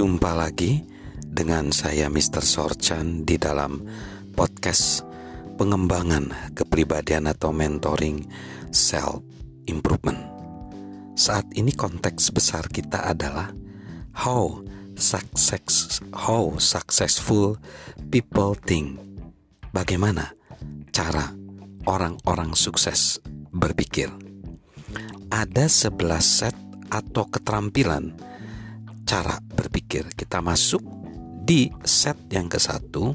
Jumpa lagi dengan saya Mr. Sorchan di dalam podcast pengembangan kepribadian atau mentoring self improvement. Saat ini konteks besar kita adalah how success how successful people think. Bagaimana cara orang-orang sukses berpikir. Ada 11 set atau keterampilan cara berpikir. Kita masuk di set yang ke satu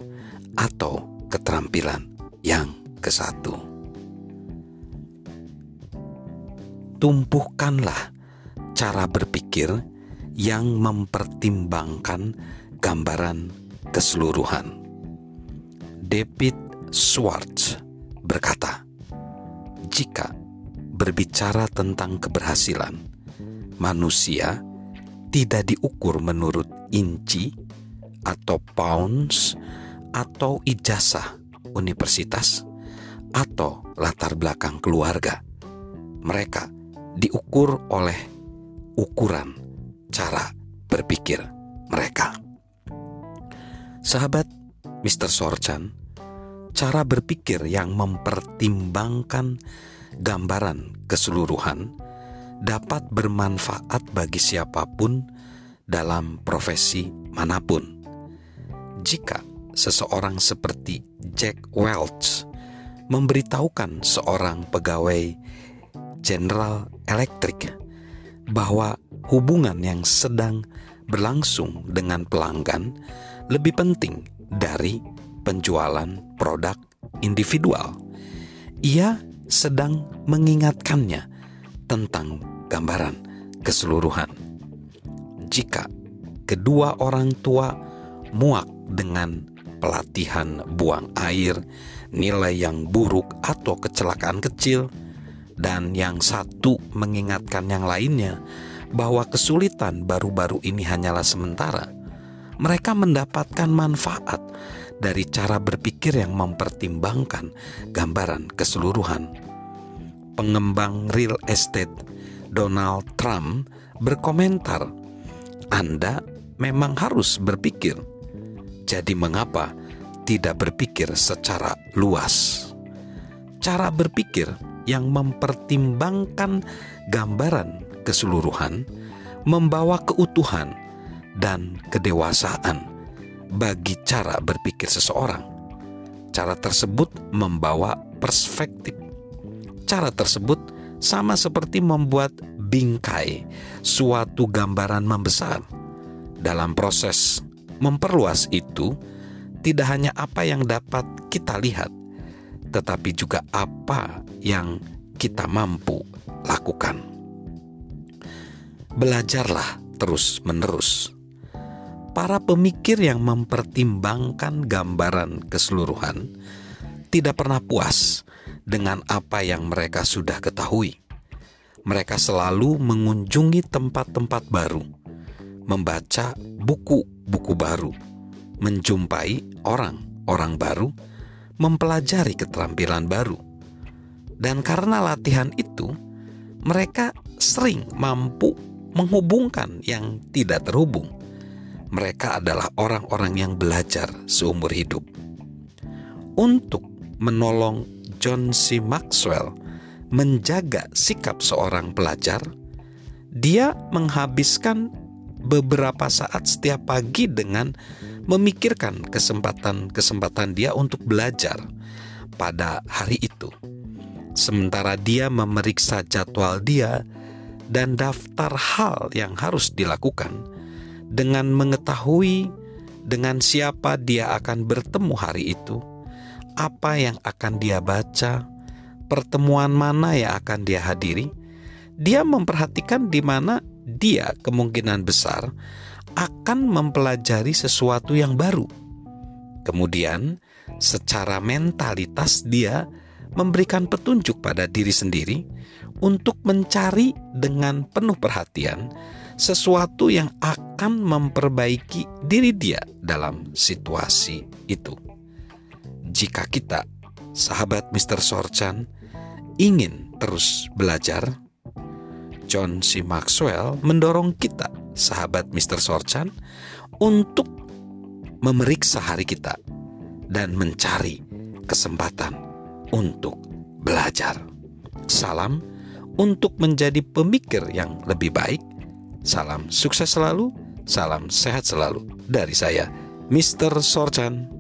atau keterampilan yang ke satu. Tumpuhkanlah cara berpikir yang mempertimbangkan gambaran keseluruhan. David Schwartz berkata, "Jika berbicara tentang keberhasilan, manusia tidak diukur menurut inci atau pounds atau ijazah universitas atau latar belakang keluarga. Mereka diukur oleh ukuran cara berpikir mereka. Sahabat Mr. Sorchan, cara berpikir yang mempertimbangkan gambaran keseluruhan dapat bermanfaat bagi siapa pun dalam profesi mana pun. Jika seseorang seperti Jack Welch memberitahukan seorang pegawai General Electric bahwa hubungan yang sedang berlangsung dengan pelanggan lebih penting dari penjualan produk individual. Ia sedang mengingatkannya tentang gambaran keseluruhan. Jika kedua orang tua muak dengan pelatihan buang air, nilai yang buruk atau kecelakaan kecil, dan yang satu mengingatkan yang lainnya bahwa kesulitan baru-baru ini hanyalah sementara, mereka mendapatkan manfaat dari cara berpikir yang mempertimbangkan gambaran keseluruhan. Pengembang real estate Donald Trump berkomentar, "Anda memang harus berpikir. Jadi, mengapa tidak berpikir secara luas?" Cara berpikir yang mempertimbangkan gambaran keseluruhan membawa keutuhan dan kedewasaan bagi cara berpikir seseorang. Cara tersebut membawa perspektif. Cara tersebut sama seperti membuat bingkai suatu gambaran membesar. Dalam proses memperluas itu, tidak hanya apa yang dapat kita lihat, tetapi juga apa yang kita mampu lakukan. Belajarlah terus-menerus para pemikir yang mempertimbangkan gambaran keseluruhan tidak pernah puas dengan apa yang mereka sudah ketahui. Mereka selalu mengunjungi tempat-tempat baru, membaca buku-buku baru, menjumpai orang-orang baru, mempelajari keterampilan baru. Dan karena latihan itu, mereka sering mampu menghubungkan yang tidak terhubung mereka adalah orang-orang yang belajar seumur hidup. Untuk menolong John C. Maxwell menjaga sikap seorang pelajar, dia menghabiskan beberapa saat setiap pagi dengan memikirkan kesempatan-kesempatan dia untuk belajar pada hari itu. Sementara dia memeriksa jadwal dia dan daftar hal yang harus dilakukan, dengan mengetahui dengan siapa dia akan bertemu hari itu, apa yang akan dia baca, pertemuan mana yang akan dia hadiri, dia memperhatikan di mana dia kemungkinan besar akan mempelajari sesuatu yang baru. Kemudian, secara mentalitas dia memberikan petunjuk pada diri sendiri untuk mencari dengan penuh perhatian sesuatu yang akan memperbaiki diri dia dalam situasi itu. Jika kita, sahabat Mr. Sorchan, ingin terus belajar, John C. Maxwell mendorong kita sahabat Mr. Sorchan, untuk memeriksa hari kita dan mencari kesempatan untuk belajar. Salam untuk menjadi pemikir yang lebih baik. Salam sukses selalu, salam sehat selalu dari saya, Mr. Sorchan.